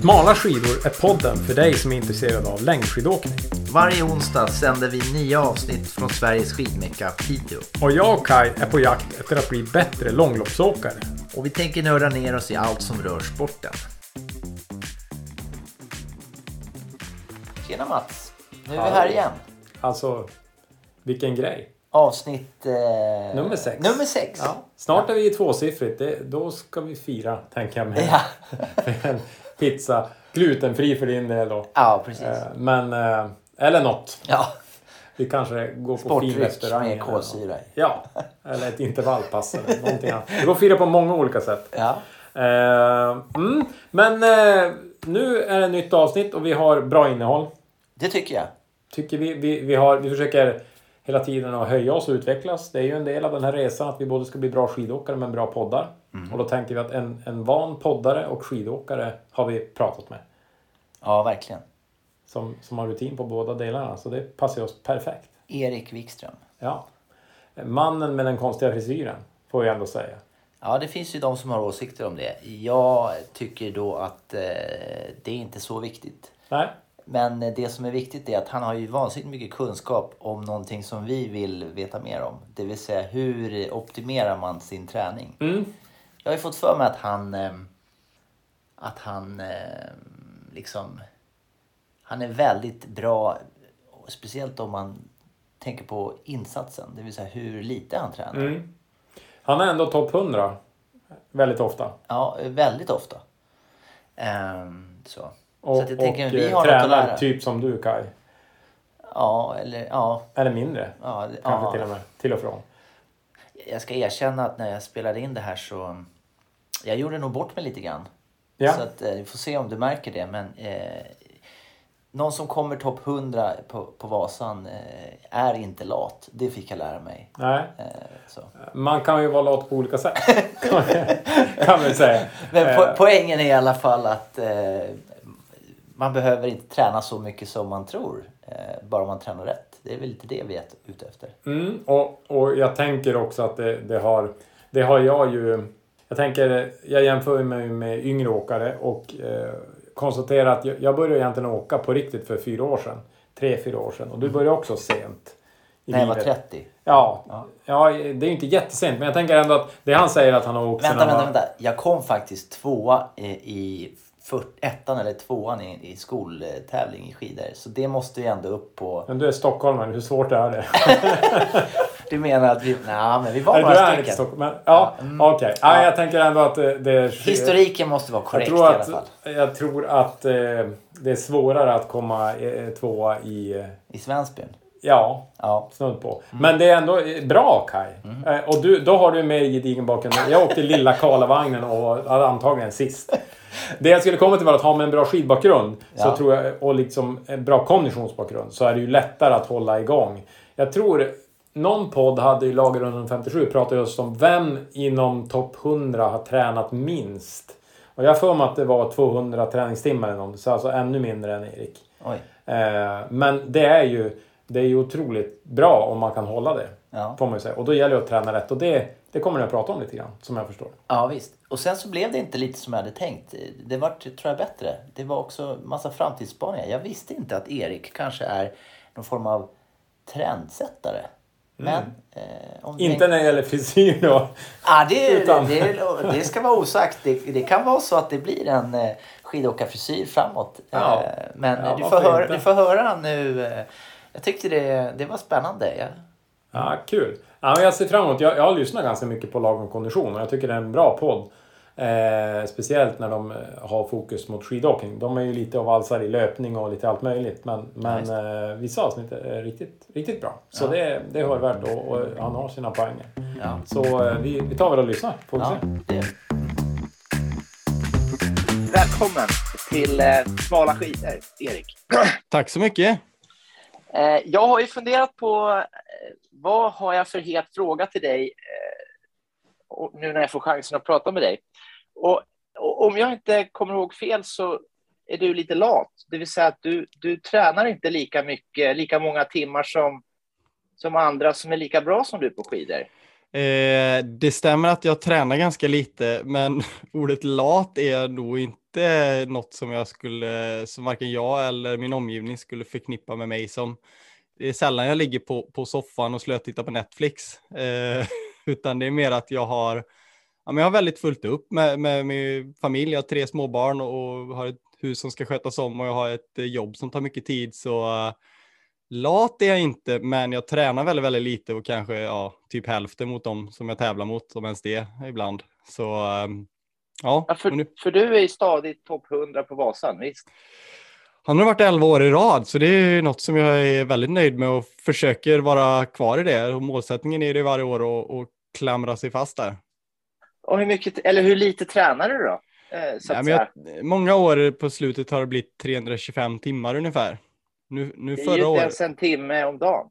Smala skidor är podden för dig som är intresserad av längdskidåkning. Varje onsdag sänder vi nya avsnitt från Sveriges skidmecka Piteå. Och jag och Kai är på jakt efter att bli bättre långloppsåkare. Och vi tänker nörda ner oss i allt som rör sporten. Tjena Mats! Nu är vi här igen. Alltså, vilken grej. Avsnitt... Eh... Nummer sex. Nummer sex. Ja. Snart är vi i tvåsiffrigt. Det, då ska vi fira, tänker jag mig. Ja. pizza. Glutenfri för din del då. Ja, precis. Eh, Men, eh, eller något. Ja. Vi kanske går på fin restaurang. med kolsyra. Ja, eller ett intervallpass eller någonting annat. Det går att fira på många olika sätt. Ja. Eh, mm, men nu är det ett nytt avsnitt och vi har bra innehåll. Det tycker jag. Tycker vi, vi, vi, har, vi försöker hela tiden att höja oss och utvecklas. Det är ju en del av den här resan att vi både ska bli bra skidåkare men bra poddar. Och då tänker vi att en, en van poddare och skidåkare har vi pratat med. Ja, verkligen. Som, som har rutin på båda delarna. Så det passar oss perfekt. Erik Wikström. Ja. Mannen med den konstiga frisyren, får jag ändå säga. Ja, det finns ju de som har åsikter om det. Jag tycker då att eh, det är inte så viktigt. Nej, Men det som är viktigt är att han har ju vansinnigt mycket kunskap om någonting som vi vill veta mer om. Det vill säga hur optimerar man sin träning? Mm. Jag har ju fått för mig att han, eh, att han eh, liksom, han är väldigt bra, speciellt om man tänker på insatsen, det vill säga hur lite han tränar. Mm. Han är ändå topp 100. Väldigt ofta. Ja, väldigt ofta. Ehm, så. Och, så jag tänker, och vi eh, har något att tränar lära. typ som du Kai. Ja, eller ja. Eller mindre. ja, Kanske ja. till och med. Till och från. Jag ska erkänna att när jag spelade in det här så... Jag gjorde nog bort mig lite grann. Ja. Så att, eh, vi får se om du märker det. Men eh, någon som kommer topp 100 på, på Vasan eh, är inte lat. Det fick jag lära mig. Nej. Eh. Man kan ju vara lat på olika sätt. kan vi säga. Men po Eh, poängen är i alla fall att eh, man behöver inte träna så mycket som man tror. Bara man tränar rätt. Det är väl lite det vi är ute efter. Mm, och, och jag tänker också att det, det har... Det har jag ju... Jag tänker, jag jämför mig med yngre åkare och eh, konstaterar att jag, jag började egentligen åka på riktigt för fyra år sedan. Tre, fyra år sedan. Och du började också sent. I När jag var livet. 30. Ja, Ja. ja, det är inte jättesent. Men jag tänker ändå att det han säger att han har åkt Vänta, vänta, var- vänta. Jag kom faktiskt tvåa i, i fyrt- ettan eller tvåan i, i skoltävling i skidor. Så det måste ju ändå upp på... Men du är stockholmare, hur svårt är det? Du menar att vi... Nej, men vi var Nej, några är inte stycken. Stockholm, men ja, okej. Ja, jag tänker ändå att det... det Historiken måste vara korrekt i tror alla att, fall. jag tror att eh, det är svårare att komma eh, tvåa i... Eh, I Svensbyn. ja, Ja. snudd på. Men det är ändå eh, bra Kai. Eh, och du, då har du med gedigen bakgrund. Jag åkte lilla Karlavagnen och hade antagligen sist. Det jag skulle komma till var att ha med en bra skidbakgrund så Ja. tror jag, och liksom en bra konditionsbakgrund så är det ju lättare att hålla igång. Jag tror någon podd hade i Lager 157 pratat just om vem inom topp 100 har tränat minst. Och jag har för mig att det var 200 träningstimmar eller något, så alltså ännu mindre än Erik. Oj. Eh, men det är ju det är ju otroligt bra om man kan hålla det. Ja. Får man ju säga. Och då gäller det att träna rätt. Och det, det kommer ni att prata om lite grann, som jag förstår. Ja, visst. Och sen så blev det inte lite som jag hade tänkt. Det var, tror jag, bättre. Det var också massa framtidsspaningar. Jag visste inte att Erik kanske är någon form av trendsättare. Men... Eh, om vi- Inte när det gäller frisyr då. Ja, det, Utan- det, det ska vara osagt. Det, det kan vara så att det blir en eh, skidåkarfrisyr framåt. Ja. Eh, Men Ja, du, får höra, inte? du får höra nu. eh, Jag tyckte det, det var spännande. Jag, Ja, kul. Ja, jag ser fram emot. Jag, jag har lyssnat ganska mycket på Lagom Kondition och jag tycker det är en bra podd. Eh, speciellt när de eh, har fokus mot skidåkning. De är ju lite och valsar i löpning och lite allt möjligt. Men, men eh, vissa avsnitt är riktigt, riktigt bra. Så Ja. det, det hör värt och, och han har sina poänger. ja. Så eh, vi, vi tar väl och lyssnar. Får vi Ja, se. Välkommen till eh, Smala skidor, Erik. Tack så mycket. Eh, jag har ju funderat på vad har jag för het fråga till dig eh, nu när jag får chansen att prata med dig. Och, och om jag inte kommer ihåg fel så är du lite lat, det vill säga att du, du tränar inte lika mycket, lika många timmar som, som andra som är lika bra som du på skidor. Eh, det stämmer att jag tränar ganska lite, men ordet lat är nog inte något som jag skulle, som varken jag eller min omgivning skulle förknippa med mig som. Det är sällan jag ligger på, på soffan och slötittar på Netflix, eh, utan det är mer att jag har, ja, men jag har väldigt fullt upp med, med min familj. Jag har tre småbarn och har ett hus som ska skötas om och jag har ett jobb som tar mycket tid. Så uh, Lat är jag inte, men jag tränar väldigt, väldigt lite och kanske ja, typ hälften mot dem som jag tävlar mot, om ens det ibland. Så um, ja. ja för, nu... för, du är stadigt topp 100 på Vasan, visst? Han har varit 11 år i rad, så det är något som jag är väldigt nöjd med och försöker vara kvar i det. Och målsättningen är det varje år att klamra sig fast där. Och hur mycket, eller hur lite tränar du då? Eh, ja, men jag, många år på slutet har det blivit 325 timmar ungefär. Nu, nu det är ju inte ens en timme om dagen.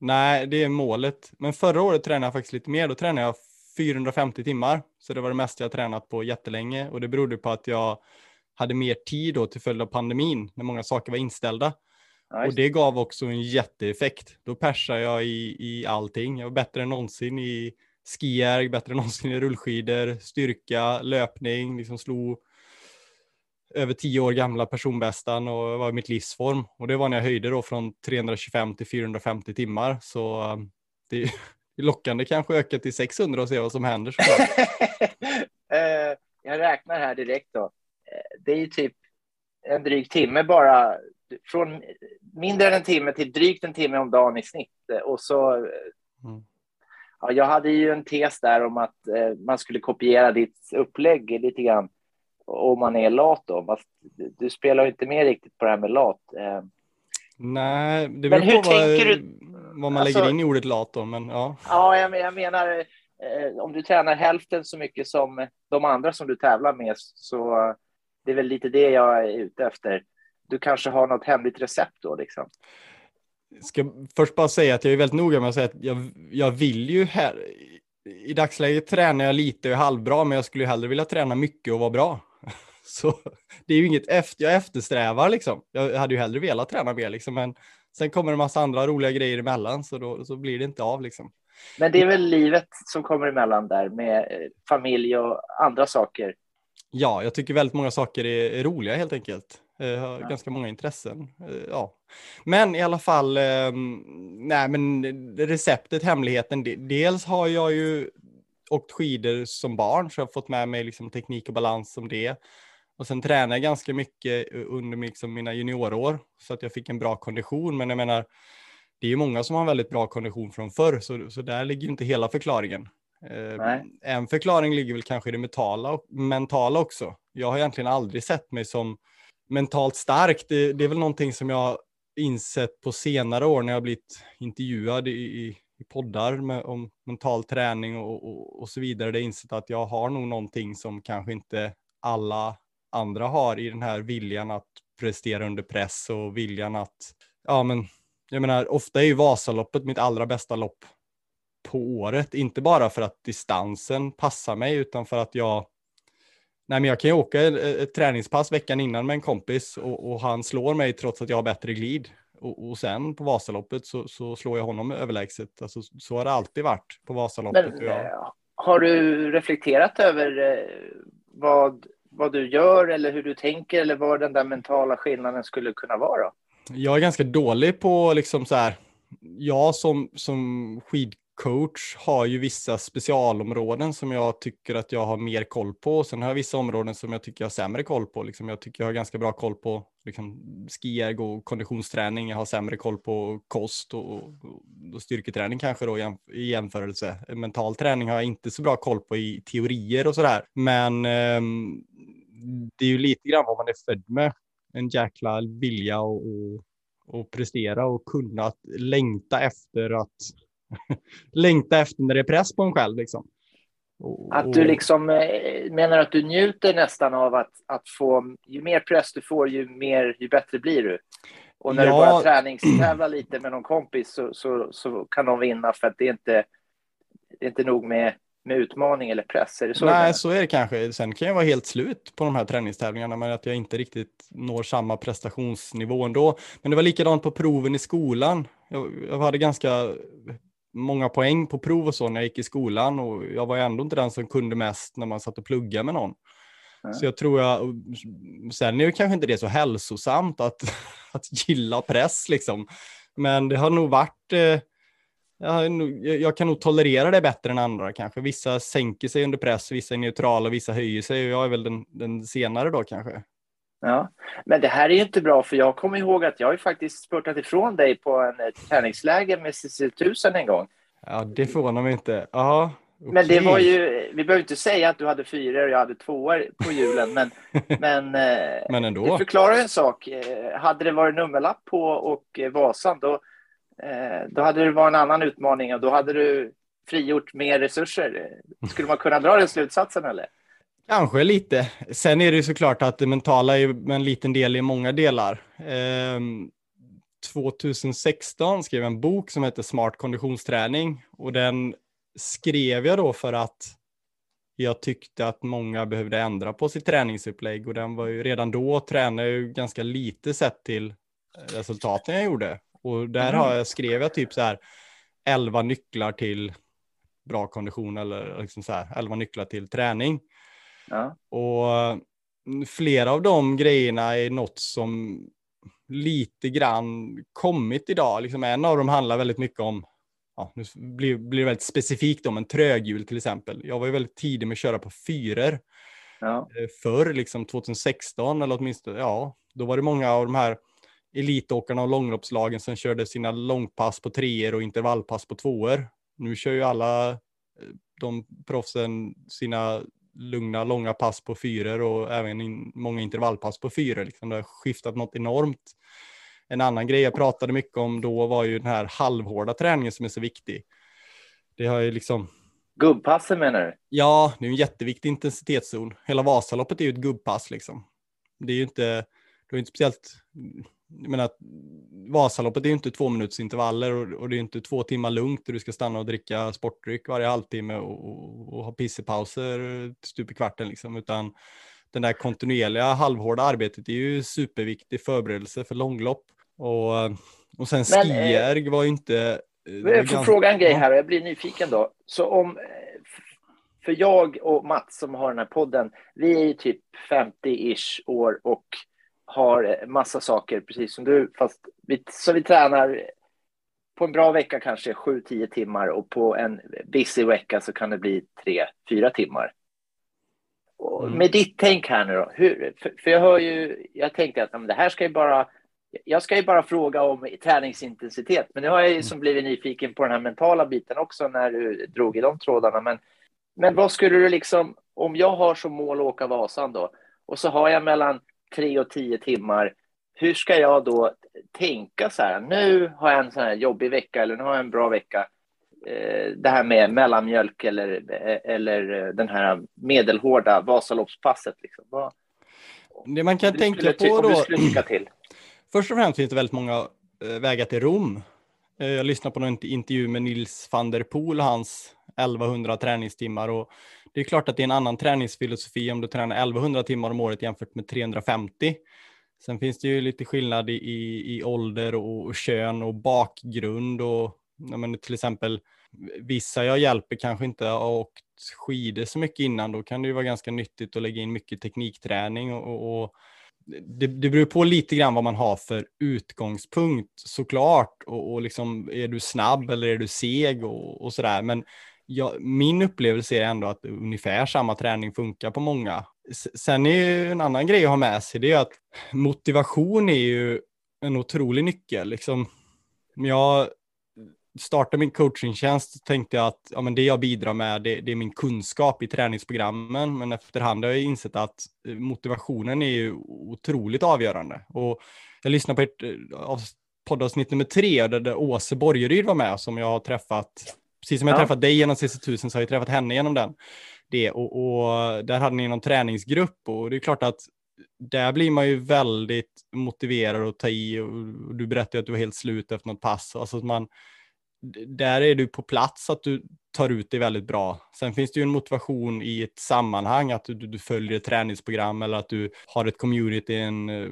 Nej, det är målet. Men förra året tränade jag faktiskt lite mer. Då tränade jag 450 timmar. Så det var det mesta jag tränat på jättelänge. Och det berodde på att jag hade mer tid då till följd av pandemin, när många saker var inställda. Nice. Och det gav också en jätteeffekt. Då persade jag i, i allting. Jag var bättre än någonsin i skijärg, bättre än någonsin i rullskidor, styrka, löpning, liksom slog över tio år gamla personbästan och var i mitt livsform. Och det var när jag höjde då från 325 till 450 timmar. Så um, det är lockande kanske öka till 600 och se vad som händer. Eh, jag räknar här direkt då. Eh, det är ju typ en dryg timme bara. Från mindre än en timme till drygt en timme om dagen i snitt. Och så mm. Ja, jag hade ju en tes där om att eh, man skulle kopiera ditt upplägg lite grann om man är lat då. Fast du spelar inte med riktigt på det här med lat. Eh. Nej, det beror på vad, du, vad man alltså, lägger in i ordet lat då, men ja. Ja, jag, jag menar eh, om du tränar hälften så mycket som de andra som du tävlar med så det är väl lite det jag är ute efter. Du kanske har något hemligt recept då liksom ska först bara säga att jag är väldigt noga med att säga att jag, jag vill ju här, i dagsläget tränar jag lite och är halvbra, men jag skulle ju hellre vilja träna mycket och vara bra. Så det är ju inget efter, jag eftersträvar liksom. Jag hade ju hellre velat träna mer liksom, men sen kommer en massa andra roliga grejer emellan, så då så blir det inte av liksom. Men det är väl livet som kommer emellan där med eh, familj och andra saker? Ja, jag tycker väldigt många saker är, är roliga helt enkelt. Eh, har ja. ganska många intressen. Eh, ja. Men i alla fall, eh, nej men receptet, hemligheten, dels har jag ju åkt skidor som barn så jag har fått med mig liksom teknik och balans som det. Och sen tränade jag ganska mycket under liksom mina juniorår så att jag fick en bra kondition. Men jag menar, det är ju många som har väldigt bra kondition från förr, så, så där ligger ju inte hela förklaringen. Nej. En förklaring ligger väl kanske i det mentala, mentala också. Jag har egentligen aldrig sett mig som mentalt stark, det, det, är väl någonting som jag insett på senare år när jag blivit intervjuad i, i, i poddar med, om mental träning och, och, och så vidare. Det är insett att jag har nog någonting som kanske inte alla andra har i den här viljan att prestera under press och viljan att, ja men, jag menar, ofta är ju Vasaloppet mitt allra bästa lopp på året, inte bara för att distansen passar mig, utan för att jag Nej, men jag kan ju åka ett, träningspass veckan innan med en kompis och, och, han slår mig trots att jag har bättre glid. Och, och sen på Vasaloppet så, så, slår jag honom överlägset. Alltså, så har det alltid varit på Vasaloppet. Men, jag... Eh, har du reflekterat över eh, vad, vad du gör eller hur du tänker eller vad den där mentala skillnaden skulle kunna vara? Jag är ganska dålig på liksom så här. Jag som, som skid coach har ju vissa specialområden som jag tycker att jag har mer koll på. Sen har jag vissa områden som jag tycker jag har sämre koll på. Liksom jag tycker jag har ganska bra koll på liksom, skierg och konditionsträning. Jag har sämre koll på kost och, och styrketräning kanske då i jämförelse. Mental träning har jag inte så bra koll på i teorier och sådär. Men eh, det är ju lite grann vad man är född med. En jäkla vilja och, och, och prestera och kunna längta efter att längta efter när det är press på en själv. Liksom. Och, att du liksom eh, menar att du njuter nästan av att, att få, ju mer press du får, ju, mer, ju bättre blir du. Och när ja. du börjar träningstävla lite med någon kompis så, så, så kan de vinna för att det är inte, det är inte nog med, med utmaning eller press. Är det så Nej, så är det kanske. Sen kan jag vara helt slut på de här träningstävlingarna, men att jag inte riktigt når samma prestationsnivå ändå. Men det var likadant på proven i skolan. Jag, jag hade ganska många poäng på prov och så när jag gick i skolan och jag var ändå inte den som kunde mest när man satt och pluggade med någon. Mm. Så jag tror jag, sen är det kanske inte det så hälsosamt att, att gilla press liksom. Men det har nog varit, eh, jag, jag kan nog tolerera det bättre än andra kanske. Vissa sänker sig under press, vissa är neutrala, vissa höjer sig och jag är väl den, den senare då kanske. Ja, men det här är ju inte bra för jag kommer ihåg att jag har ju faktiskt spurtat ifrån dig på en eh, träningsläger med Cecil Tusen en gång. Ja, det förvånar mig inte. Ja, okay. Men det var ju, vi behöver inte säga att du hade fyra och jag hade tvåor på julen, men, men, eh, men ändå. det förklarar en sak. Eh, hade det varit nummerlapp på och Vasan, då, då hade det varit en annan utmaning och då hade du frigjort mer resurser. Skulle man kunna dra den slutsatsen eller? Kanske lite. Sen är det ju såklart att det mentala är en liten del i många delar. Eh, 2016 skrev jag en bok som heter Smart konditionsträning och den skrev jag då för att jag tyckte att många behövde ändra på sitt träningsupplägg och den var ju redan då tränade jag ju ganska lite sett till resultaten jag gjorde. Och där har jag, skrev jag typ så här 11 nycklar till bra kondition eller liksom så här 11 nycklar till träning. Ja. Och mm, flera av de grejerna är något som lite grann kommit idag. Liksom en av dem handlar väldigt mycket om, ja, nu blir, blir det väldigt specifikt om en tröghjul till exempel. Jag var ju väldigt tidig med att köra på fyror. Ja. Eh, förr, liksom 2016 eller åtminstone, ja, då var det många av de här elitåkarna och långloppslagen som körde sina långpass på treor och intervallpass på tvåor. Nu kör ju alla eh, de proffsen sina lugna, långa pass på fyror och även in, många intervallpass på fyror. Liksom. Det har skiftat något enormt. En annan grej jag pratade mycket om då var ju den här halvhårda träningen som är så viktig. Det har ju liksom... Gubbpassen menar du? Ja, det är en jätteviktig intensitetszon. Hela Vasaloppet är ju ett gubbpass liksom. Det är ju inte, det är inte speciellt jag menar, Vasaloppet är ju inte två minuters intervaller och, och, det är inte två timmar lugnt där du ska stanna och dricka sportdryck varje halvtimme och, och, och ha pissepauser stup i kvarten liksom, utan den där kontinuerliga halvhårda arbetet är ju superviktig förberedelse för långlopp. Och, och sen eh, var ju inte... Jag får ganska... fråga en grej här och jag blir nyfiken då. Så om, för jag och Mats som har den här podden, vi är ju typ 50-ish år och har massa saker, precis som du, fast vi, så vi tränar på en bra vecka kanske 7-10 timmar och på en busy vecka så kan det bli 3-4 timmar. Mm. Med ditt tänk här nu då, hur, för, för, jag hör ju, jag tänkte att men det här ska ju bara, jag ska ju bara fråga om träningsintensitet, men nu har jag ju som blivit nyfiken på den här mentala biten också när du drog i de trådarna. Men, men vad skulle du liksom, om jag har som mål att åka Vasan då, och så har jag mellan tre och tio timmar. Hur ska jag då tänka så här? Nu har jag en sån här jobbig vecka eller nu har jag en bra vecka. Eh, det här med mellanmjölk eller, eller den här medelhårda Vasaloppspasset. Liksom. Det man kan tänka på då. Först och främst finns det väldigt många eh, vägar till Rom. Eh, jag lyssnade på någon intervju med Nils van der Poel, hans 1100 träningstimmar och det är klart att det är en annan träningsfilosofi om du tränar 1100 timmar om året jämfört med 350. Sen finns det ju lite skillnad i, i, i ålder och, och kön och bakgrund och men till exempel vissa jag hjälper kanske inte har åkt skidor så mycket innan. Då kan det ju vara ganska nyttigt att lägga in mycket teknikträning och, och, och det, det beror på lite grann vad man har för utgångspunkt såklart. Och, och liksom, är du snabb eller är du seg och, och sådär. Men ja, min upplevelse är ändå att ungefär samma träning funkar på många. Sen är ju en annan grej att ha med sig, det är att motivation är ju en otrolig nyckel. Liksom, jag startade min coachingtjänst tänkte jag att ja, men det jag bidrar med det, det, är min kunskap i träningsprogrammen. Men efterhand har jag insett att eh, motivationen är ju otroligt avgörande. Och jag lyssnade på ett eh, poddavsnitt nummer tre där, där Åse Borgeryd var med som jag har träffat Precis som jag ja. träffat dig genom CC1000 så har jag träffat henne genom den. Det, och, och, där hade ni någon träningsgrupp och det är klart att där blir man ju väldigt motiverad att ta i och, du berättade att du var helt slut efter något pass. Alltså att man, där är du på plats att du tar ut det väldigt bra. Sen finns det ju en motivation i ett sammanhang, att du, du följer ett träningsprogram eller att du har ett community, en, eh,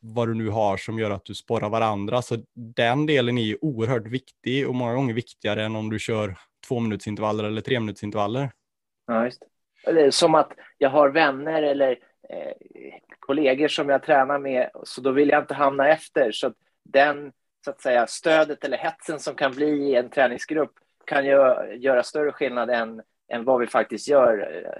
vad du nu har som gör att du sporrar varandra. Så den delen är ju oerhört viktig och många gånger viktigare än om du kör två minutsintervaller eller tre minutsintervaller. Ja, just det. Som att jag har vänner eller eh, kollegor som jag tränar med, så då vill jag inte hamna efter. Så den så att säga, stödet eller hetsen som kan bli i en träningsgrupp kan ju göra större skillnad än, än vad vi faktiskt gör eh,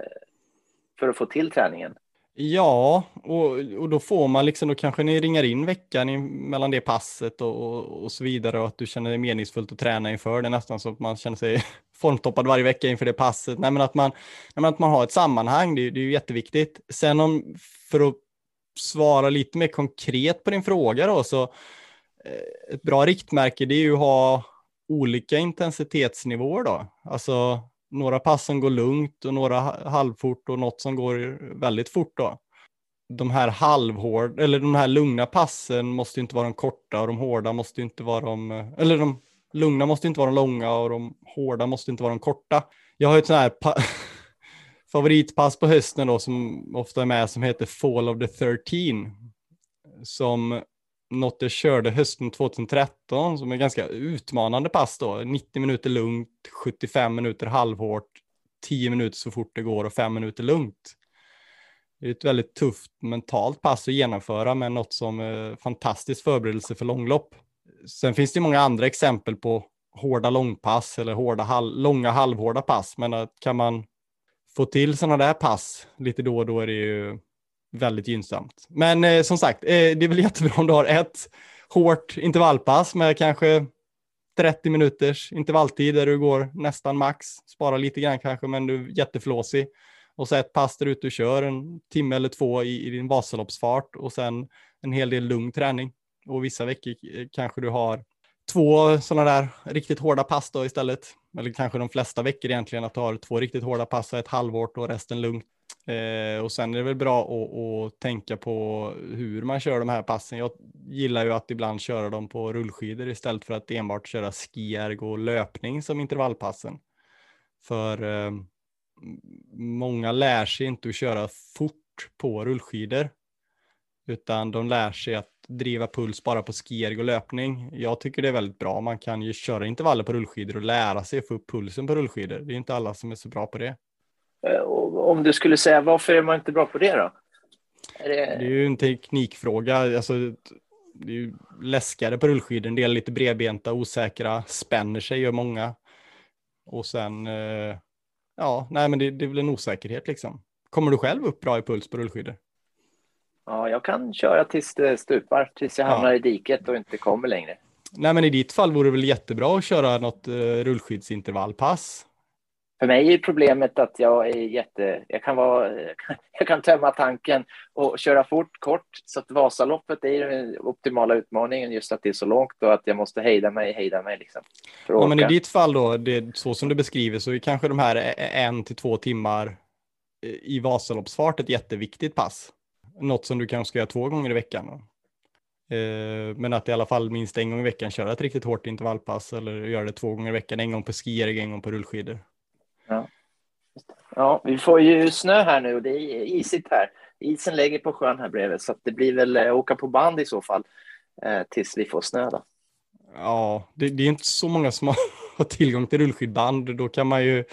för att få till träningen. Ja, och, och då får man liksom, då kanske ni ringar in veckan i, mellan det passet och, och, och, så vidare och att du känner det meningsfullt att träna inför. Det nästan så att man känner sig formtoppad varje vecka inför det passet. Nej, men att man, nej, men att man har ett sammanhang, det, det är ju jätteviktigt. Sen om, för att svara lite mer konkret på din fråga då, så Eh, ett bra riktmärke det är ju att ha olika intensitetsnivåer då. Alltså några pass som går lugnt och några halvfort och något som går väldigt fort då. De här halvhård, eller de här lugna passen måste inte vara de korta och de hårda måste inte vara de, eller de lugna måste inte vara de långa och de hårda måste inte vara de korta. Jag har ett sånt här favoritpass på hösten då som ofta är med som heter Fall of the 13. Som något jag körde hösten 2013 som är ganska utmanande pass då. 90 minuter lugnt, 75 minuter halvhårt, 10 minuter så fort det går och 5 minuter lugnt. Det är ett väldigt tufft mentalt pass att genomföra med något som är fantastisk förberedelse för långlopp. Sen finns det många andra exempel på hårda långpass eller hårda, hal långa halvhårda pass, men att kan man få till sådana där pass lite då och då är det ju väldigt gynnsamt. Men eh, som sagt, eh, det är väl jättebra om du har ett hårt intervallpass med kanske 30 minuters intervalltid där du går nästan max, sparar lite grann kanske, men du är jätteflåsig. Och så ett pass där ute och kör en timme eller två i, i din Vasaloppsfart och sen en hel del lugn träning. Och vissa veckor eh, kanske du har två sådana där riktigt hårda pass då istället. Eller kanske de flesta veckor egentligen att du har två riktigt hårda pass och ett halvårt och resten lugnt. Eh, och sen är det väl bra att, att, tänka på hur man kör de här passen. Jag gillar ju att ibland köra dem på rullskidor istället för att enbart köra skierg och löpning som intervallpassen. För eh, många lär sig inte att köra fort på rullskidor, utan de lär sig att driva puls bara på skierg och löpning. Jag tycker det är väldigt bra. Man kan ju köra intervaller på rullskidor och lära sig att få upp pulsen på rullskidor. Det är inte alla som är så bra på det. Eh, om du skulle säga, varför är man inte bra på det då? Är det... det är ju en teknikfråga. Alltså, det är ju läskigare på rullskidor. En del är lite bredbenta, osäkra, spänner sig gör många. Och sen, eh, ja, nej men det, det är väl en osäkerhet liksom. Kommer du själv upp bra i puls på rullskidor? Ja, jag kan köra tills det stupar, tills jag hamnar ja. i diket och inte kommer längre. Nej, men i ditt fall vore det väl jättebra att köra något uh, rullskidsintervallpass? För mig är problemet att jag är jätte... Jag kan, vara, jag kan tömma tanken och köra fort, kort. Så att Vasaloppet är den optimala utmaningen, just att det är så långt och att jag måste hejda mig, hejda mig. Liksom, ja, men i ditt fall då, det, så som du beskriver, så är kanske de här en till två timmar i Vasaloppsfart ett jätteviktigt pass. Något som du kanske ska göra två gånger i veckan. Eh, men att i alla fall minst en gång i veckan köra ett riktigt hårt intervallpass eller göra det två gånger i veckan, en gång på skier, en gång på rullskidor. Ja. vi får ju snö här nu och det är isigt här. Isen lägger på sjön här bredvid så det blir väl eh, åka på band i så fall eh, tills vi får snö. Då. Ja, det, det är inte så många som har tillgång till rullskidband. Då kan man ju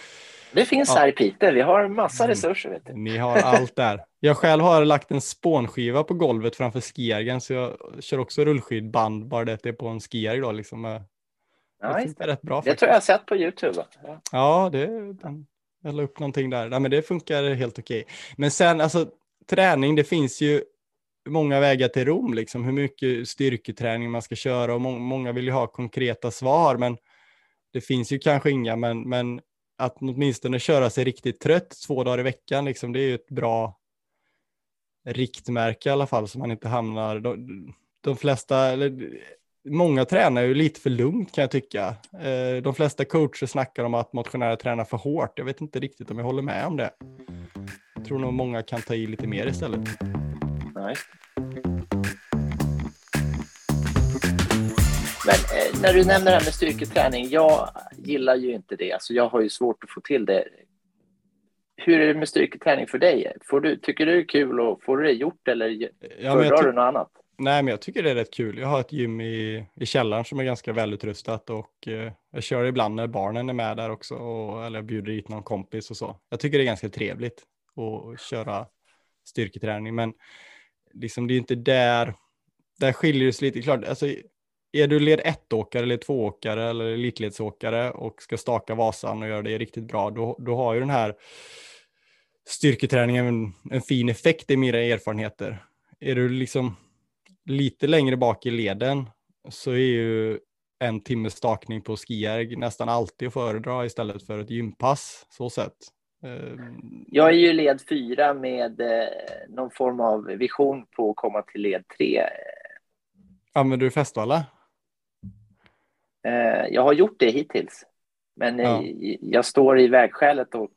det finns ja. här i Piteå. Vi har massa mm. resurser. Vet du. Ni har allt där. Jag själv har lagt en spånskiva på golvet framför skiergen så jag kör också rullskidband, bara det att det är på en skierg då. Liksom. Det ja, funkar rätt bra. Det faktiskt. tror jag har sett på Youtube. Ja, ja det, den, jag la upp någonting där. Nej, men det funkar helt okej. Men sen alltså träning, det finns ju många vägar till Rom, liksom hur mycket styrketräning man ska köra och må många vill ju ha konkreta svar, men det finns ju kanske inga, men, men att åtminstone köra sig riktigt trött två dagar i veckan, liksom, det är ju ett bra riktmärke i alla fall så man inte hamnar, de, de flesta, eller många tränar ju lite för lugnt kan jag tycka. Eh, de flesta coacher snackar om att motionärer tränar för hårt. Jag vet inte riktigt om jag håller med om det. Jag tror nog många kan ta i lite mer istället. Nej. Men eh, när du nämner det här med styrketräning, jag, gillar ju inte det. Alltså jag har ju svårt att få till det. Hur är det med styrketräning för dig? Får du, tycker du det är kul och får du det gjort eller föredrar du något annat? Nej, men jag tycker det är rätt kul. Jag har ett gym i, i källaren som är ganska välutrustat och eh, jag kör ibland när barnen är med där också, och, eller jag bjuder dit någon kompis och så. Jag tycker det är ganska trevligt att köra styrketräning, men liksom det är inte där, där skiljer det sig lite. Klart, alltså, är du led 1-åkare eller 2-åkare eller elitledsåkare och ska staka Vasan och göra det riktigt bra, då, då har ju den här styrketräningen en, en fin effekt i mina erfarenheter. Är du liksom lite längre bak i leden så är ju en timmes stakning på skijärg nästan alltid att föredra istället för ett gympass. Så sett. Ehm, Jag är ju led fyra med eh, någon form av vision på att komma till led tre. Använder du Festvalla? Eh, jag har gjort det hittills. Men eh, Ja. jag står i vägskälet och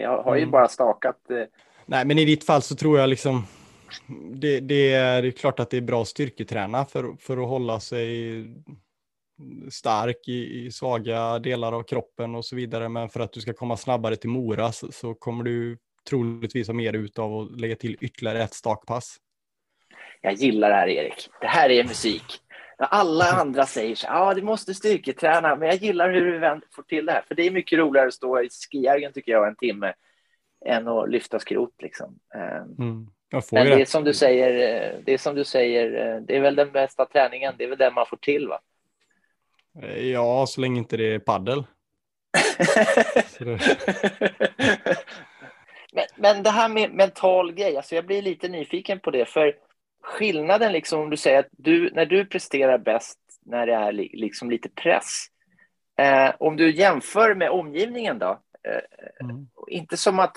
jag har ju Mm. bara stakat. Nej, men i ditt fall så tror jag liksom det, det, är, klart att det är bra att styrketräna för, för att hålla sig stark i, i svaga delar av kroppen och så vidare. Men för att du ska komma snabbare till Mora så, så kommer du troligtvis ha mer ut av att lägga till ytterligare ett stakpass. jag gillar det här Erik. Det här är musik. Alla andra säger så ja ah, du måste styrketräna, men jag gillar hur du får till det här. För det är mycket roligare att stå i skijärgen tycker jag en timme än att lyfta skrot liksom. Eh, Mm. Men ju det är som du säger, eh, det är som du säger, eh, det är väl den bästa träningen, det är väl den man får till va? Eh, Ja, så länge inte det är paddel. Det, men, men det här med mental grej, alltså jag blir lite nyfiken på det, för skillnaden liksom om du säger att du, när du presterar bäst när det är li, liksom lite press, eh, om du jämför med omgivningen då, eh, mm. inte som att,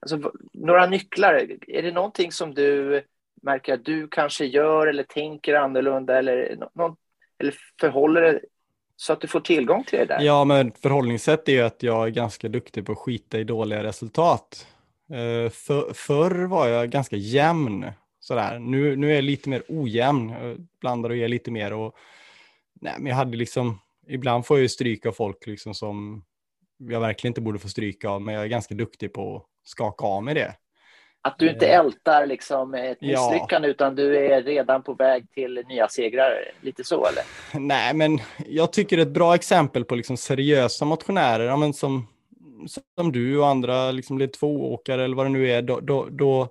alltså några nycklar, är det någonting som du märker att du kanske gör eller tänker annorlunda eller, någon, eller förhåller det så att du får tillgång till det där? Ja, men förhållningssätt är ju att jag är ganska duktig på att skita i dåliga resultat. Eh, för, förr var jag ganska jämn. Sådär. Nu, nu är jag lite mer ojämn, Jag blandar och ger lite mer. Och, nej, men jag hade liksom, ibland får jag ju stryk av folk liksom som jag verkligen inte borde få stryk av, men jag är ganska duktig på att skaka av mig det. Att du inte ältar liksom ett Ja. misslyckande utan du är redan på väg till nya segrar. Lite så eller? Nej, men jag tycker ett bra exempel på liksom seriösa motionärer, ja, men som, som du och andra liksom led två-åkare eller vad det nu är, då, då, då,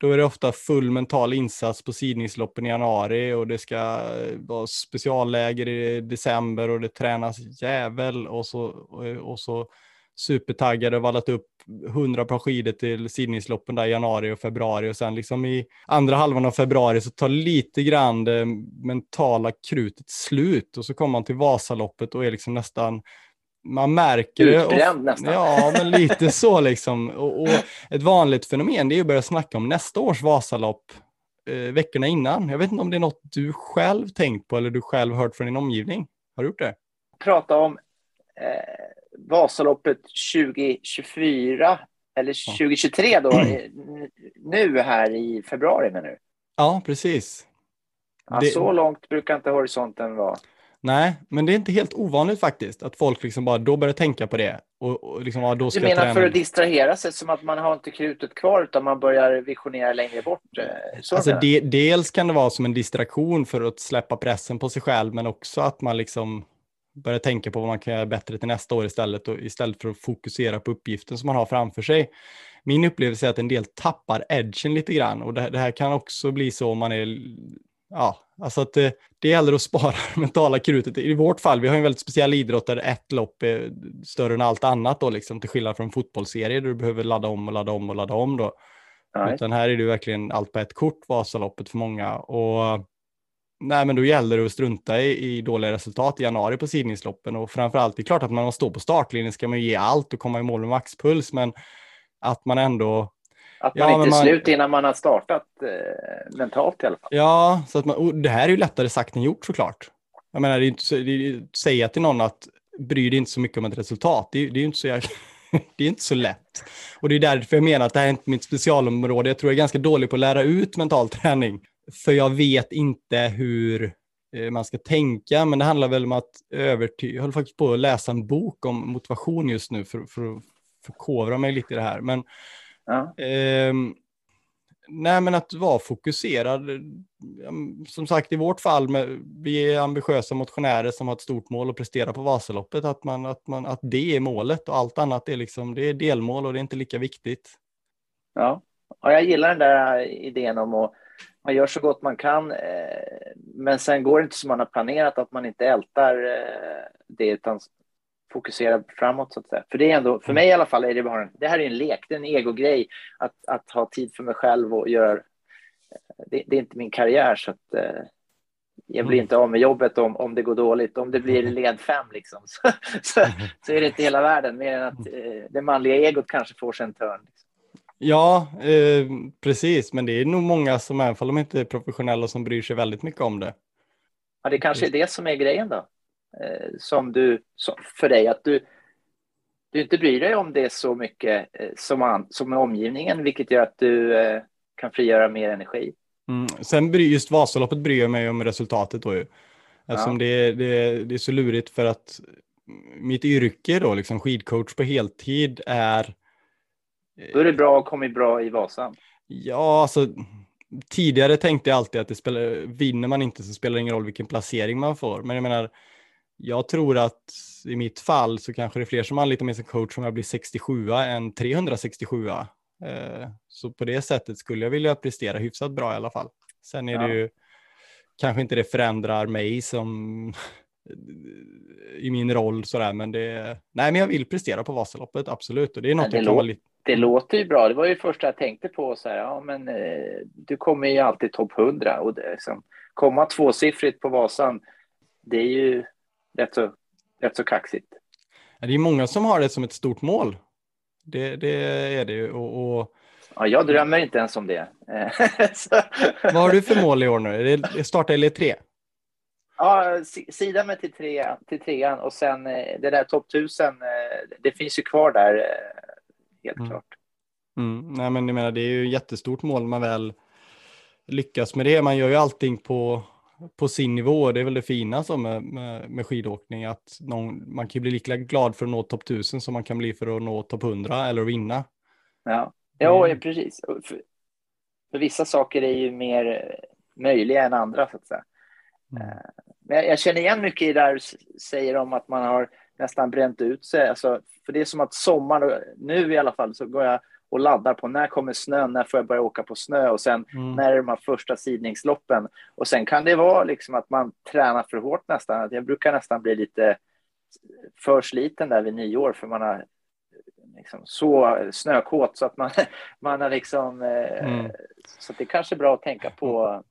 då är det ofta full mental insats på sidningsloppen i januari och det ska eh, vara specialläger i december och det tränas jävel och så, och, och så supertaggade och vallat upp hundra par skidor till sidningsloppen där i januari och februari och sen liksom i andra halvan av februari så tar lite grann det mentala krutet slut och så kommer man till Vasaloppet och är liksom nästan man märker det. Utbränd nästan. Ja, men lite så liksom. Och, och ett vanligt fenomen det är att börja snacka om nästa års Vasalopp eh, veckorna innan. Jag vet inte om det är något du själv tänkt på eller du själv hört från din omgivning. Har du gjort det? Prata om eh, Vasaloppet 2024 eller 2023 då, nu här i februari menar du? Ja, precis. Ja, Det- Så långt brukar inte horisonten vara. Nej, men det är inte helt ovanligt faktiskt att folk liksom bara då börjar tänka på det och, och liksom, ja, då ska Du menar träna. för att distrahera sig som att man har inte krutet kvar utan man börjar visionera längre bort? eh, Så Alltså de, dels kan det vara som en distraktion för att släppa pressen på sig själv, men också att man liksom börjar tänka på vad man kan göra bättre till nästa år istället, och istället för att fokusera på uppgiften som man har framför sig. Min upplevelse är att en del tappar edgen lite grann och det, det här kan också bli så om man är, ja, alltså att det, det gäller att spara mentala krutet. I vårt fall, vi har en väldigt speciell idrott där ett lopp är större än allt annat då, liksom, till skillnad från en fotbollsserie där du behöver ladda om och ladda om och ladda om då. Utan här är det verkligen allt på ett kort, Vasaloppet för många. Och nej, men då gäller det att strunta i, i dåliga resultat i januari på sidningsloppen. Och framförallt, det är klart att man står på startlinjen ska man ju ge allt och komma i mål med maxpuls, men att man ändå, Att Ja, man inte men är man- slut innan man har startat eh, mentalt i alla fall. ja, så att man, det här är ju lättare sagt än gjort såklart. Jag menar, det är inte det är, säga till någon att bry dig inte så mycket om ett resultat, det, är- det är ju inte så jäkla det är inte så lätt. Och det är därför jag menar att det här är inte mitt specialområde. Jag tror jag är ganska dålig på att lära ut mental träning. För jag vet inte hur eh, man ska tänka, men det handlar väl om att övertyga. Jag håller faktiskt på att läsa en bok om motivation just nu för, för att förkovra mig lite i det här. Men Ja. eh, nej, men att vara fokuserad. Som sagt, i vårt fall, med, vi är ambitiösa motionärer som har ett stort mål att prestera på Vasaloppet, att, man, att, man, att det är målet och allt annat är liksom, det är delmål och det är inte lika viktigt. Ja. ja, jag gillar den där idén om att man gör så gott man kan, eh, men sen går det inte som man har planerat, att man inte ältar eh, det utan fokuserar framåt så att säga. För det är ändå, för mig i alla fall, är det bara en, det här är en lek, det är en egogrej att, att ha tid för mig själv och göra, det, det är inte min karriär så att eh, jag blir inte av med jobbet om, om det går dåligt. Om det blir led fem liksom, så, så, så är det inte hela världen, mer än att eh, det manliga egot kanske får sig en törn. Liksom. Ja, eh, precis, men det är nog många som, även om de inte är professionella, som bryr sig väldigt mycket om det. Ja, det kanske är det som är grejen då. Eh, som du, som, för dig, att du, du inte bryr dig om det så mycket eh, som, an, som omgivningen, vilket gör att du eh, kan frigöra mer energi. Mm. Sen bry, just Vasaloppet bryr jag mig om resultatet då ju. Eftersom Ja. det, det, det är så lurigt för att mitt yrke då, liksom skidcoach på heltid är Då är det bra att komma bra i Vasan. Ja, alltså tidigare tänkte jag alltid att det spelar, vinner man inte så spelar det ingen roll vilken placering man får. Men jag menar, jag tror att i mitt fall så kanske det är fler som anlitar mig som coach om jag blir 67 än 367. Eh, så på det sättet skulle jag vilja prestera hyfsat bra i alla fall. Sen är Ja. det ju kanske inte det förändrar mig som i min roll sådär, men det, nej men jag vill prestera på Vasaloppet, absolut. Och det är något det jag kan vara lite Det låter ju bra. Det var ju det första jag tänkte på. Så här, ja, men, eh, du kommer ju alltid topp 100. Och det, liksom, komma tvåsiffrigt på Vasan, det är ju rätt så, rätt så kaxigt. Ja, Det är många som har det som ett stort mål. Det, det är det ju. Och, och, Ja, jag drömmer inte ens om det. Vad har du för mål i år nu? Är det starta eller tre? Ja, si- sida mig till, tre, till trean och sen eh, det där topp 1000, eh, det finns ju kvar där, helt Mm. klart. Mm, nej, men jag menar, det är ju ett jättestort mål man väl lyckas med det. Man gör ju allting på, på sin nivå. Det är väl det fina som med, med, med skidåkning, att någon, man kan bli lika glad för att nå topp 1000 som man kan bli för att nå topp 100 eller att vinna. Ja, ja Mm. precis. För, för vissa saker är ju mer möjliga än andra, så att säga. Mm. Eh, Men jag, jag känner igen mycket i det där du säger om att man har nästan bränt ut sig. Alltså, för det är som att sommaren, nu i alla fall, så går jag och laddar på när kommer snön, när får jag börja åka på snö och sen Mm. när är de här första sidningsloppen. Och sen kan det vara liksom att man tränar för hårt nästan. Att Jag brukar nästan bli lite för sliten där vid nyår för man har liksom så snökåt så att man, man har liksom... eh, Mm. Så det är kanske är bra att tänka på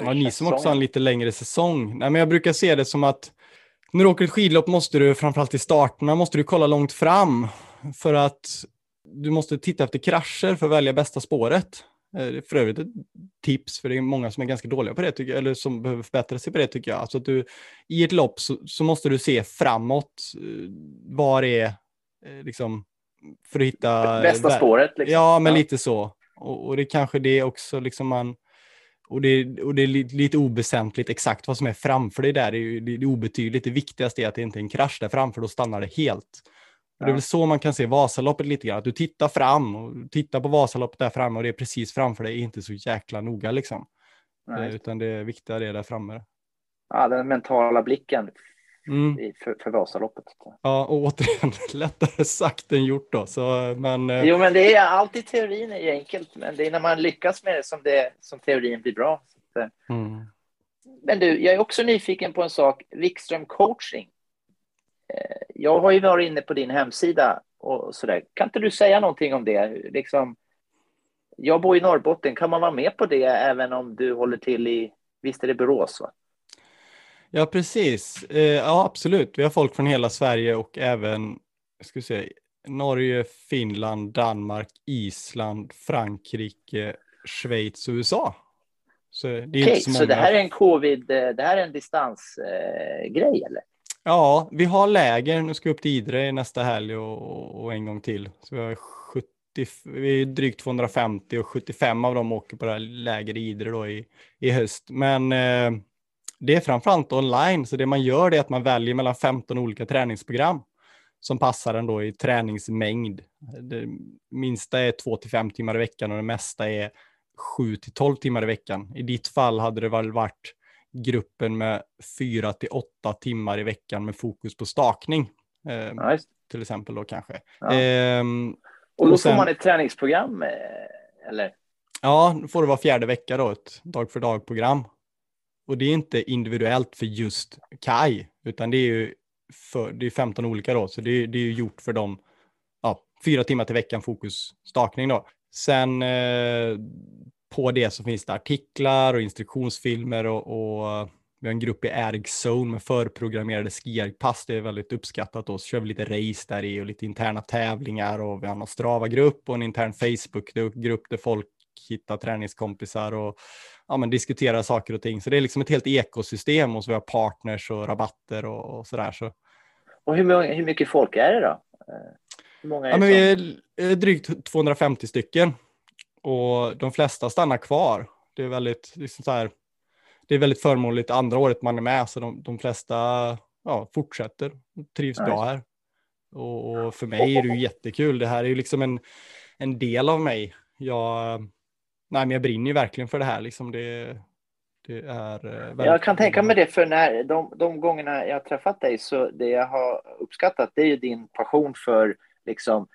Ja, ni som också har en lite längre säsong. Nej, men jag brukar se det som att när du åker ett skidlopp måste du, framförallt i starterna, måste du kolla långt fram. För att du måste titta efter krascher för att välja bästa spåret. Eh, Det är för övrigt ett tips, för det är många som är ganska dåliga på det, tycker eller som behöver förbättra sig på det tycker jag. Alltså att du, I ett lopp så, så måste du se framåt. eh, Var är, eh, liksom, för att hitta... Bästa spåret. Liksom. Ja, men lite så. Och, och det kanske det också liksom man... Och det, och det är li- lite oväsentligt exakt vad som är framför dig där. Det är, det är obetydligt. Det viktigaste är att det inte är en krasch där framför, då stannar det helt. Och det är väl så man kan se Vasaloppet lite grann. Att du tittar fram och tittar på Vasaloppet där framme och det är precis framför dig inte så jäkla noga liksom. Nej. Eh, Utan det viktiga är där framme. Ja, den mentala blicken Mm. i- för, för Vasaloppet. Ja, och återigen, lättare sagt än gjort då. Så, men, eh, Jo, men det är alltid teorin är ju enkelt, men det är när man lyckas med det som, det, som teorin blir bra. Så eh, mm. Men du, jag är också nyfiken på en sak. Wikström coaching. Eh, Jag har ju varit inne på din hemsida och sådär. Kan inte du säga någonting om det? Liksom, jag bor i Norrbotten. Kan man vara med på det även om du håller till i, visst är det Borås? Va? Ja, precis. Eh, ja, absolut. Vi har folk från hela Sverige och även ska se, Norge, Finland, Danmark, Island, Frankrike, Schweiz och USA. Så det är Okej, inte så så, många. det här är en covid, eh, det här är en distansgrej eh, grej, eller? Ja, vi har läger. Nu ska vi upp till Idre nästa helg och, och en gång till. Så vi har 70, vi är drygt 250 och 75 av dem åker på det här läger i Idre då i, i höst. Men eh, Det är framförallt online, så det man gör är att man väljer mellan 15 olika träningsprogram som passar en då i träningsmängd. Det minsta är 2 till 5 timmar i veckan och det mesta är 7 till 12 timmar i veckan. I ditt fall hade det väl varit gruppen med 4 till 8 timmar i veckan med fokus på stakning. Eh, Nice. till exempel då kanske. Ja. Ehm, Och då och sen- får man ett träningsprogram, eh, eller? Ja, då får det vara fjärde vecka då, ett dag för dag-program. Och det är inte individuellt för just Kai, utan det är ju för, det är 15 olika då, så det är, det är ju gjort för dem, ja, fyra timmar till veckan fokusstakning då. Sen eh, på det så finns det artiklar och instruktionsfilmer och, och vi har en grupp i Ergzone med förprogrammerade skierpass. Det är väldigt uppskattat. Då. Så kör vi lite race där i och lite interna tävlingar och vi har en Strava-grupp och en intern Facebook-grupp där folk hittar träningskompisar och ja, men diskuterar saker och ting. Så det är liksom ett helt ekosystem och så vi har partners och rabatter och, och sådär. Så, Och hur, många, hur mycket folk är det då? Eh, Hur många är ja, men vi är eh, drygt 250 stycken och de flesta stannar kvar. Det är väldigt, liksom så här, det är väldigt förmånligt andra året man är med, så de, de flesta ja, fortsätter trivs bra här. Och, och för mig är det ju jättekul. Det här är ju liksom en, en del av mig. Jag, nej, men jag brinner ju verkligen för det här. Liksom det, det är eh, Jag kan tänka mig det, för när de, de gångerna jag har träffat dig så det jag har uppskattat det är ju din passion för liksom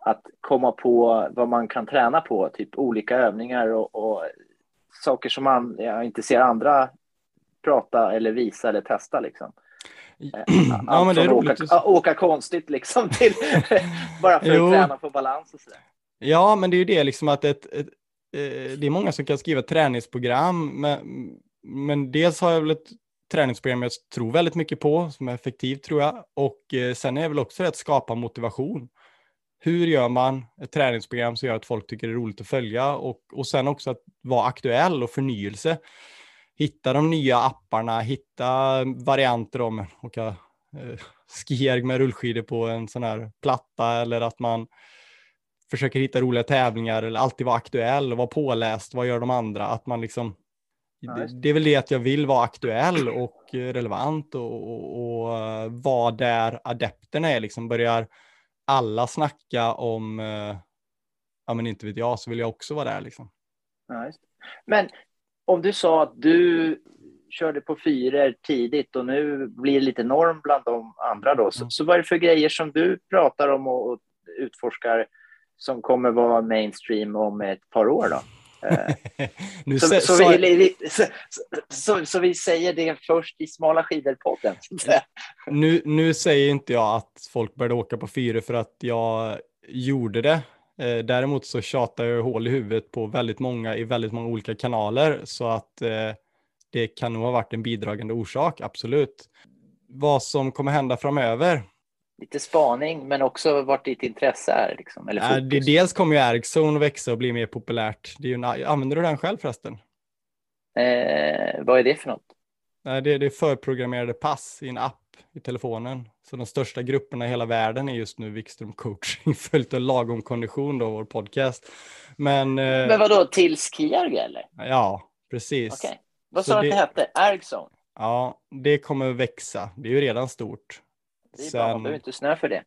att komma på vad man kan träna på, typ olika övningar och, och saker som man jag inte ser andra prata eller visa eller testa liksom. Eh, Ja, men det är roligt. Åka, åka konstigt liksom till bara för Jo. att träna på balans och sådär. Ja, men det är ju det liksom att ett, ett, Eh, det är många som kan skriva träningsprogram, men, men dels har jag väl ett träningsprogram jag tror väldigt mycket på, som är effektivt tror jag, och eh, sen är det väl också det att skapa motivation. Hur gör man ett träningsprogram som gör att folk tycker det är roligt att följa och, och sen också att vara aktuell och förnyelse. Hitta de nya apparna, hitta varianter om att åka eh, skierg med rullskidor på en sån här platta eller att man försöker hitta roliga tävlingar eller alltid vara aktuell och vara påläst. Vad gör de andra? Att man liksom, det, det är väl det att jag vill vara aktuell och relevant och, och, och eh, vara där adepterna är. Liksom börjar alla snacka om, eh, ja men inte vet jag, så vill jag också vara där liksom. Men om du sa att du körde på fyror tidigt och nu blir det lite norm bland de andra då. Så, Mm. så vad är det för grejer som du pratar om och, och utforskar som kommer vara mainstream om ett par år då? Nu så, så, sa- vi, så, så, så vi säger det först i Smala skidor-podden. så nu, nu säger inte jag att folk började åka på fyror för att jag gjorde det. Eh, däremot så tjatar jag hål i huvudet på väldigt många i väldigt många olika kanaler så att eh, det kan nog ha varit en bidragande orsak, absolut. Vad som kommer hända framöver? Lite spaning, men också vart ditt intresse är. Liksom, eller Eh, fokus. det, dels kommer ju Ergzone växa och bli mer populärt. Det är ju använder du den själv förresten? eh, vad är det för något? Nej, det, det är förprogrammerade pass i en app i telefonen. Så de största grupperna i hela världen är just nu Wikström coaching, följt av lagom kondition då, vår podcast. Men, eh, Men vad då till Skierg eller? ja, precis. Okej. Vad sa du att det hette? Ergzone? Ja, det kommer växa. Det är ju redan stort. Det är bra, man behöver inte snö för det.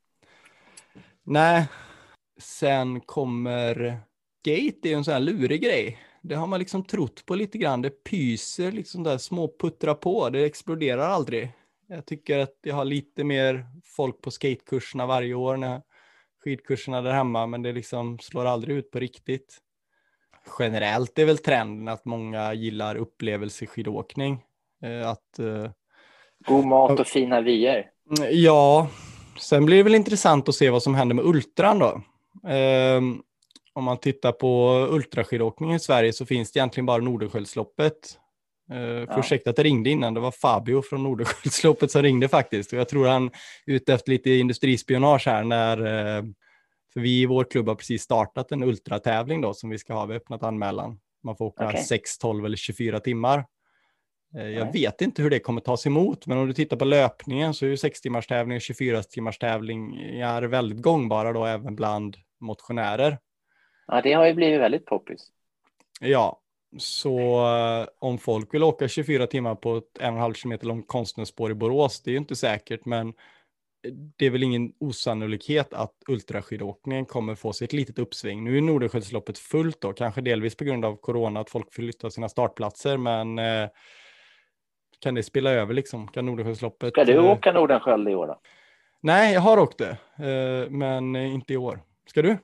Nej, sen kommer Gate, det är ju en sån här lurig grej. Det har man liksom trott på lite grann. Det pyser liksom där små puttra på. Det exploderar aldrig. Jag tycker att jag har lite mer folk på skatekurserna varje år när skidkurserna där hemma, men det liksom slår aldrig ut på riktigt. Generellt är väl trenden att många gillar upplevelseskidåkning. Eh, Att eh, God mat och fina vyer. Mm, Ja, sen blir det väl intressant att se vad som händer med ultran då. Ehm, om man tittar på ultraskidåkning i Sverige så finns det egentligen bara Nordenskiöldsloppet. Uh, Ja. Ursäkta att jag ringde innan, det var Fabio från Nordenskiöldsloppet som ringde faktiskt. Och jag tror han är ute efter lite industrispionage här när, eh, för vi i vår klubb har precis startat en ultratävling då som vi ska ha, vi har öppnat anmälan. Man får åka Okej. 6, 12 eller 24 timmar. Eh, Jag vet inte hur det kommer tas emot, men om du tittar på löpningen så är ju 6 timmars tävling och 24 timmars tävlingar väldigt gångbara då även bland motionärer. Ja, det har ju blivit väldigt poppis. Ja, så eh, om folk vill åka 24 timmar på ett en och en halv kilometer långt konstnärsspår i Borås, det är ju inte säkert, men det är väl ingen osannolikhet att ultraskidåkningen kommer få sig ett litet uppsving. Nu är Nordenskiöldsloppet fullt då, kanske delvis på grund av corona, att folk flyttar sina startplatser, men eh, kan det spela över liksom? Kan Nordenskiöldsloppet... Ska du eh, åka Nordenskiöld i år då? Nej, jag har åkt det, eh, men inte i år. Ska du?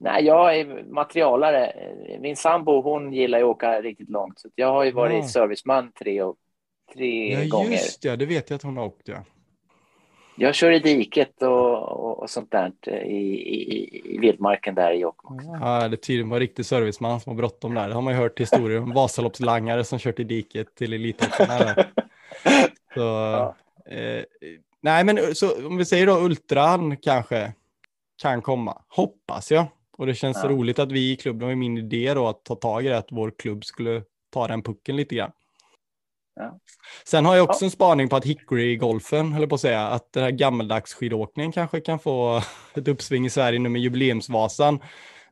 Nej, jag är materialare. Min sambo hon gillar ju att åka riktigt långt. Så jag har ju varit Ja. serviceman tre, och, tre Ja, gånger. just ja, det vet jag att hon har åkt, ja. Jag kör i diket och, och, och sånt där eh, i, i, i vildmarken där i Jokkmokk. Ja, det tydligen var en riktig serviceman som har bråttom där. Det har man ju hört historier om Vasaloppslangare som kört i diket till där. Så, eh, nej, men så om vi säger då ultran kanske kan komma, hoppas jag. Och det känns Ja. roligt att vi i klubben har min idé då att ta tag i det, att vår klubb skulle ta den pucken lite grann. Ja. Sen har jag också en spaning på att Hickory-golfen, höll på att säga, att den här gammeldags skidåkningen kanske kan få ett uppsving i Sverige nu med jubileumsvasan.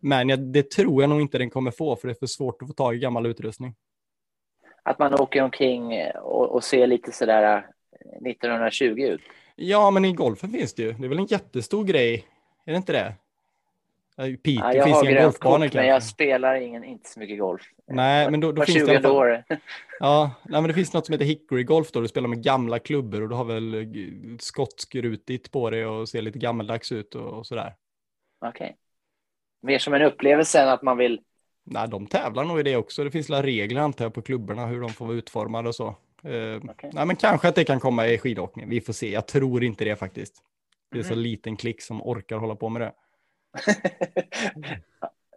Men jag, det tror jag nog inte den kommer få, för det är för svårt att få tag i gammal utrustning. Att man åker omkring och, och ser lite sådär eh, 1920 ut. Ja, men i golfen finns det ju. Det är väl en jättestor grej, är det inte det? Piteå Ja, jag finns det en golfbana kort, men jag spelar ingen, inte så mycket golf. Nej, men då, då finns det i alla 20 fall... år. Ja, nej, men det finns något som heter Hickory Golf då, du spelar med gamla klubbor och du har väl eh, skottskrutigt på det och ser lite gammaldags ut och, och sådär. Okej. Mer som en upplevelse än att man vill... Nej, de tävlar nog i det också. Det finns regler antar jag på klubborna hur de får vara utformade och så. Eh, Okej. Nej, men kanske att det kan komma i skidåkning. Vi får se. Jag tror inte det faktiskt. Det är så Mhm. liten klick som orkar hålla på med det.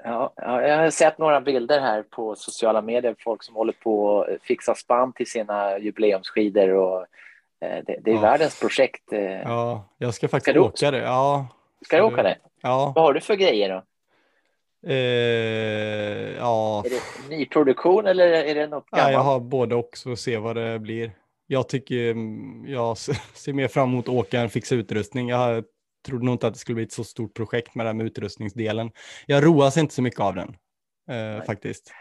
Ja, ja, jag har sett några bilder här på sociala medier. Folk som håller på att fixa spann till sina jubileumsskidor. Och, eh, det, det är Ja. världens projekt. eh. Ja, jag ska faktiskt Ska du- åka det. Ja, Ska du åka det? ja. Vad har du för grejer då? Eh, ja, Är det nyproduktion eller är det något Ja, gammalt? jag har både och så se vad det blir. Jag tycker mm, jag ser mer fram emot att åka än fixa utrustning. Jag trodde nog inte att det skulle bli ett så stort projekt med det här med utrustningsdelen. Jag roas inte så mycket av den eh, faktiskt.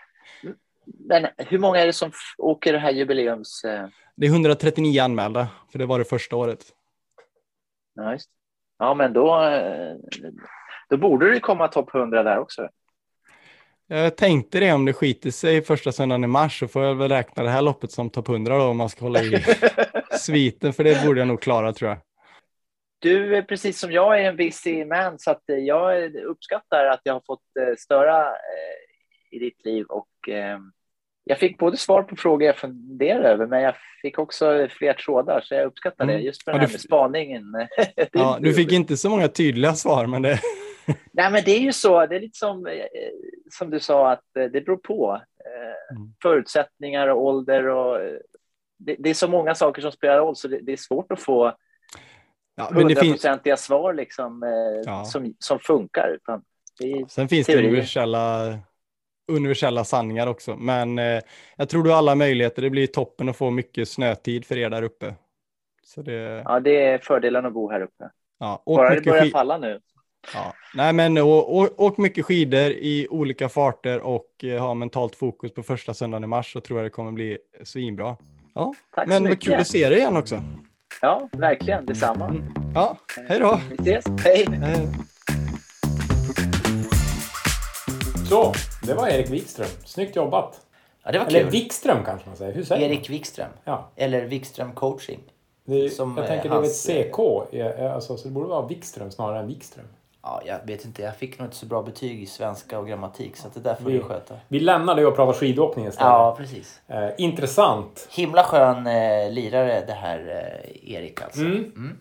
Men hur många är det som åker det här jubileums... eh, Det är 139 anmälda, för det var det första året. Ja, just. ja men då, eh, då borde det komma topp 100 där också. Jag tänkte det om det skiter sig första söndagen i mars så får jag väl räkna det här loppet som topp 100 då om man ska hålla i sviten för det borde jag nog klara tror jag. Du, är precis som jag, är en busy man så att eh, jag uppskattar att jag har fått eh, störa eh, i ditt liv och eh, jag fick både svar på frågor jag funderar över men jag fick också fler trådar så jag uppskattar det Mm. just för Ja, den här du med spaningen. Ja, du fick inte så många tydliga svar men det, Nej men det är ju så, det är lite som, som du sa att det beror på Mm. förutsättningar och ålder och det, det är så många saker som spelar roll så det, det är svårt att få ja, men det finns, hundraprocentiga svar liksom, eh, Ja. som, som funkar. Utan det Sen finns det Teorier. universella, universella sanningar också. Men eh, jag tror du har alla möjligheter. Det blir toppen att få mycket snötid för er där uppe. Så det, ja, det är fördelen att bo här uppe. ja, Bara det börjar skid- falla nu. ja. Nej, men åk mycket skidor i olika farter och eh, ha mentalt fokus på första söndagen i mars så tror jag det kommer bli svinbra. Ja, Tack men vad kul att se dig igen också. Ja, verkligen. Detsamma. Ja, hej då. Vi ses. Hej. Eh, Så, det var Erik Wikström. Snyggt jobbat. Ja, det var Eller kul. Wikström kanske man säger. Hur säger man? Erik Wikström. Ja. Eller Wikström coaching. Det är, Som, jag eh, tänker det är väl hans, ett CK. eh, Alltså, så det borde vara Wikström snarare än Wikström. Ja, jag vet inte. Jag fick nog inte så bra betyg i svenska och grammatik. Så det där får Vi- du sköta. Vi lämnar det och pratar skidåkning istället. Ja, precis. Eh, intressant. Himla skön eh, lirare det här eh, Erik alltså. Mm.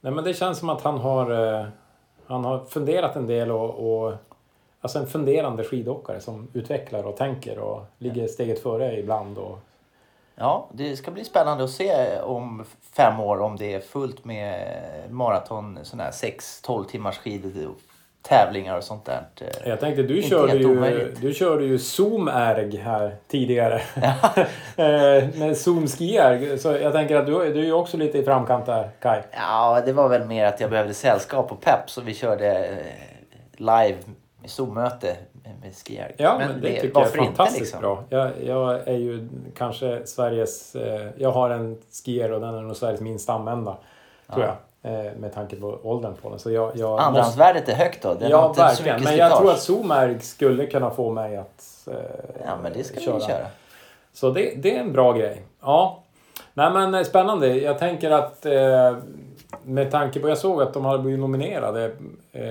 Nej, men det känns som att han har, eh, han har funderat en del och, och alltså en funderande skidåkare som utvecklar och tänker och ligger steget före ibland. Och, Ja, det ska bli spännande att se om fem år om det är fullt med maraton, sådana här 6-12 timmars skidor, tävlingar och sånt där. jag tänkte, du Inte körde, ju, omöjligt. du körde ju Zoom-erg här tidigare. Eh, med Zoom-ski-erg. Så jag tänker att du, du är ju också lite i framkant där, Kai. Ja, det var väl mer att jag behövde sällskap och pepp så vi körde eh, live Zoom-möte skijärg. Ja, men, det, tycker jag är fantastiskt liksom? bra. Jag, jag är ju kanske Sveriges... Eh, jag har en skier och den är nog Sveriges minst använda. Tror jag. Eh, med tanke på åldern på den. Så jag, jag måste, Andrahandsvärdet är högt då? Den Ja, verkligen. Men jag tror att Zoomärg skulle kunna få mig att eh, Ja, men det ska vi köra. Så det, det är en bra grej. Ja. Nej men eh, spännande. Jag tänker att eh, med tanke på, jag såg att de hade blivit nominerade eh,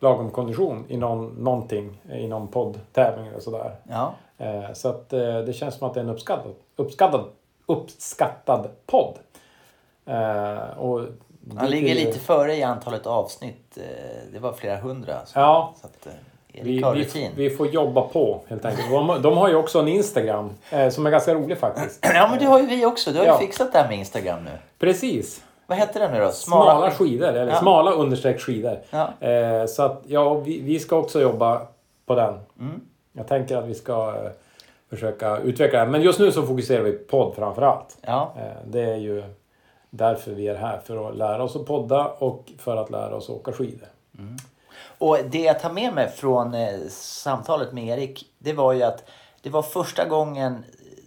lagom kondition i någon, någonting, i någon poddtävling eller sådär. Ja. Eh, så att eh, det känns som att det är en uppskattad, uppskattad, uppskattad podd. Eh, och Han ligger lite före i antalet avsnitt. Eh, Det var flera hundra. Så, Ja, så att, eh, vi, vi, vi får jobba på helt enkelt. De, de har ju också en Instagram eh, som är ganska rolig faktiskt. Ja, men det har ju vi också. Du har Ja. ju fixat det här med Instagram nu. Precis. Vad heter den nu då? Smala, skidor, eller Ja. smala understreck skidor. Ja. Eh, så att ja, vi, vi ska också jobba på den. Mm. Jag tänker att vi ska eh, försöka utveckla den. Men just nu så fokuserar vi på podd framför allt. Ja. Eh, det är ju därför vi är här. För att lära oss att podda och för att lära oss att åka skidor. Och det jag tar med mig från eh, samtalet med Erik, det var ju att det var första gången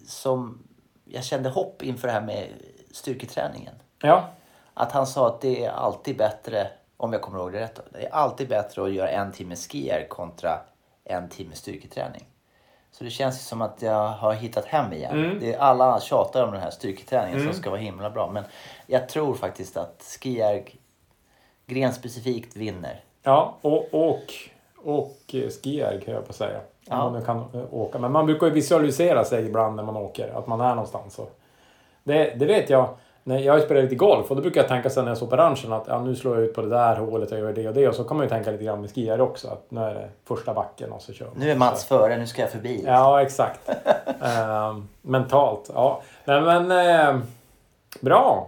som jag kände hopp inför det här med styrketräningen. Ja, Att han sa att det är alltid bättre, om jag kommer ihåg det rätt, det är alltid bättre att göra en timme skier kontra en timme styrketräning. Så det känns ju som att jag har hittat hem igen. Mm. Det är, alla tjatar om den här styrketräningen som ska vara himla bra. Men jag tror faktiskt att skier grenspecifikt vinner. ja och, och, och skier kan jag på säga. Ja. Om man nu kan eh, åka. Men man brukar ju visualisera sig ibland när man åker. Att man är någonstans. Så. Det, det vet jag. När jag spelat lite golf och då brukar jag tänka sen när jag står på ranchen att ja, nu slår jag ut på det där hålet och gör det och det. Och så kan man ju tänka lite grann med skier också. Att nu är det första backen och så kör man. Nu är Mats före, nu ska jag förbi. Ja, exakt. Ehm, mentalt. Ja. Nej, men eh, bra.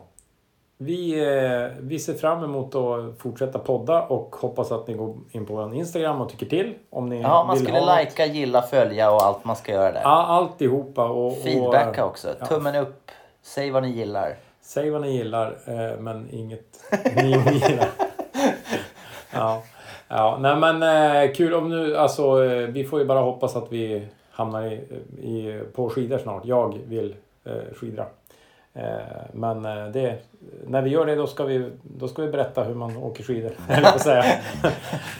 Vi, eh, vi ser fram emot att fortsätta podda och hoppas att ni går in på vår Instagram och tycker till. Om ni Ja, man skulle ha likea, gilla, följa och allt man ska göra där. Ja, alltihopa. Och, och, Feedbacka också. ja. Tummen upp. Säg vad ni gillar. Säg vad ni gillar, eh, men inget ni ogillar. ja. ja, nej men eh, kul om nu, alltså eh, vi får ju bara hoppas att vi hamnar i, i, på skidor snart. Jag vill eh, skidra. Eh, men eh, det, när vi gör det då ska vi, då ska vi berätta hur man åker skidor. säga.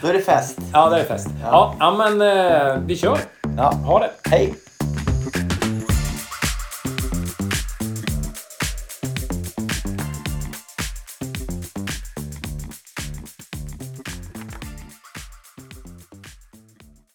Då är det fest. ja, det är fest. Ja, ja men eh, vi kör. Ja. Ha det! Hej!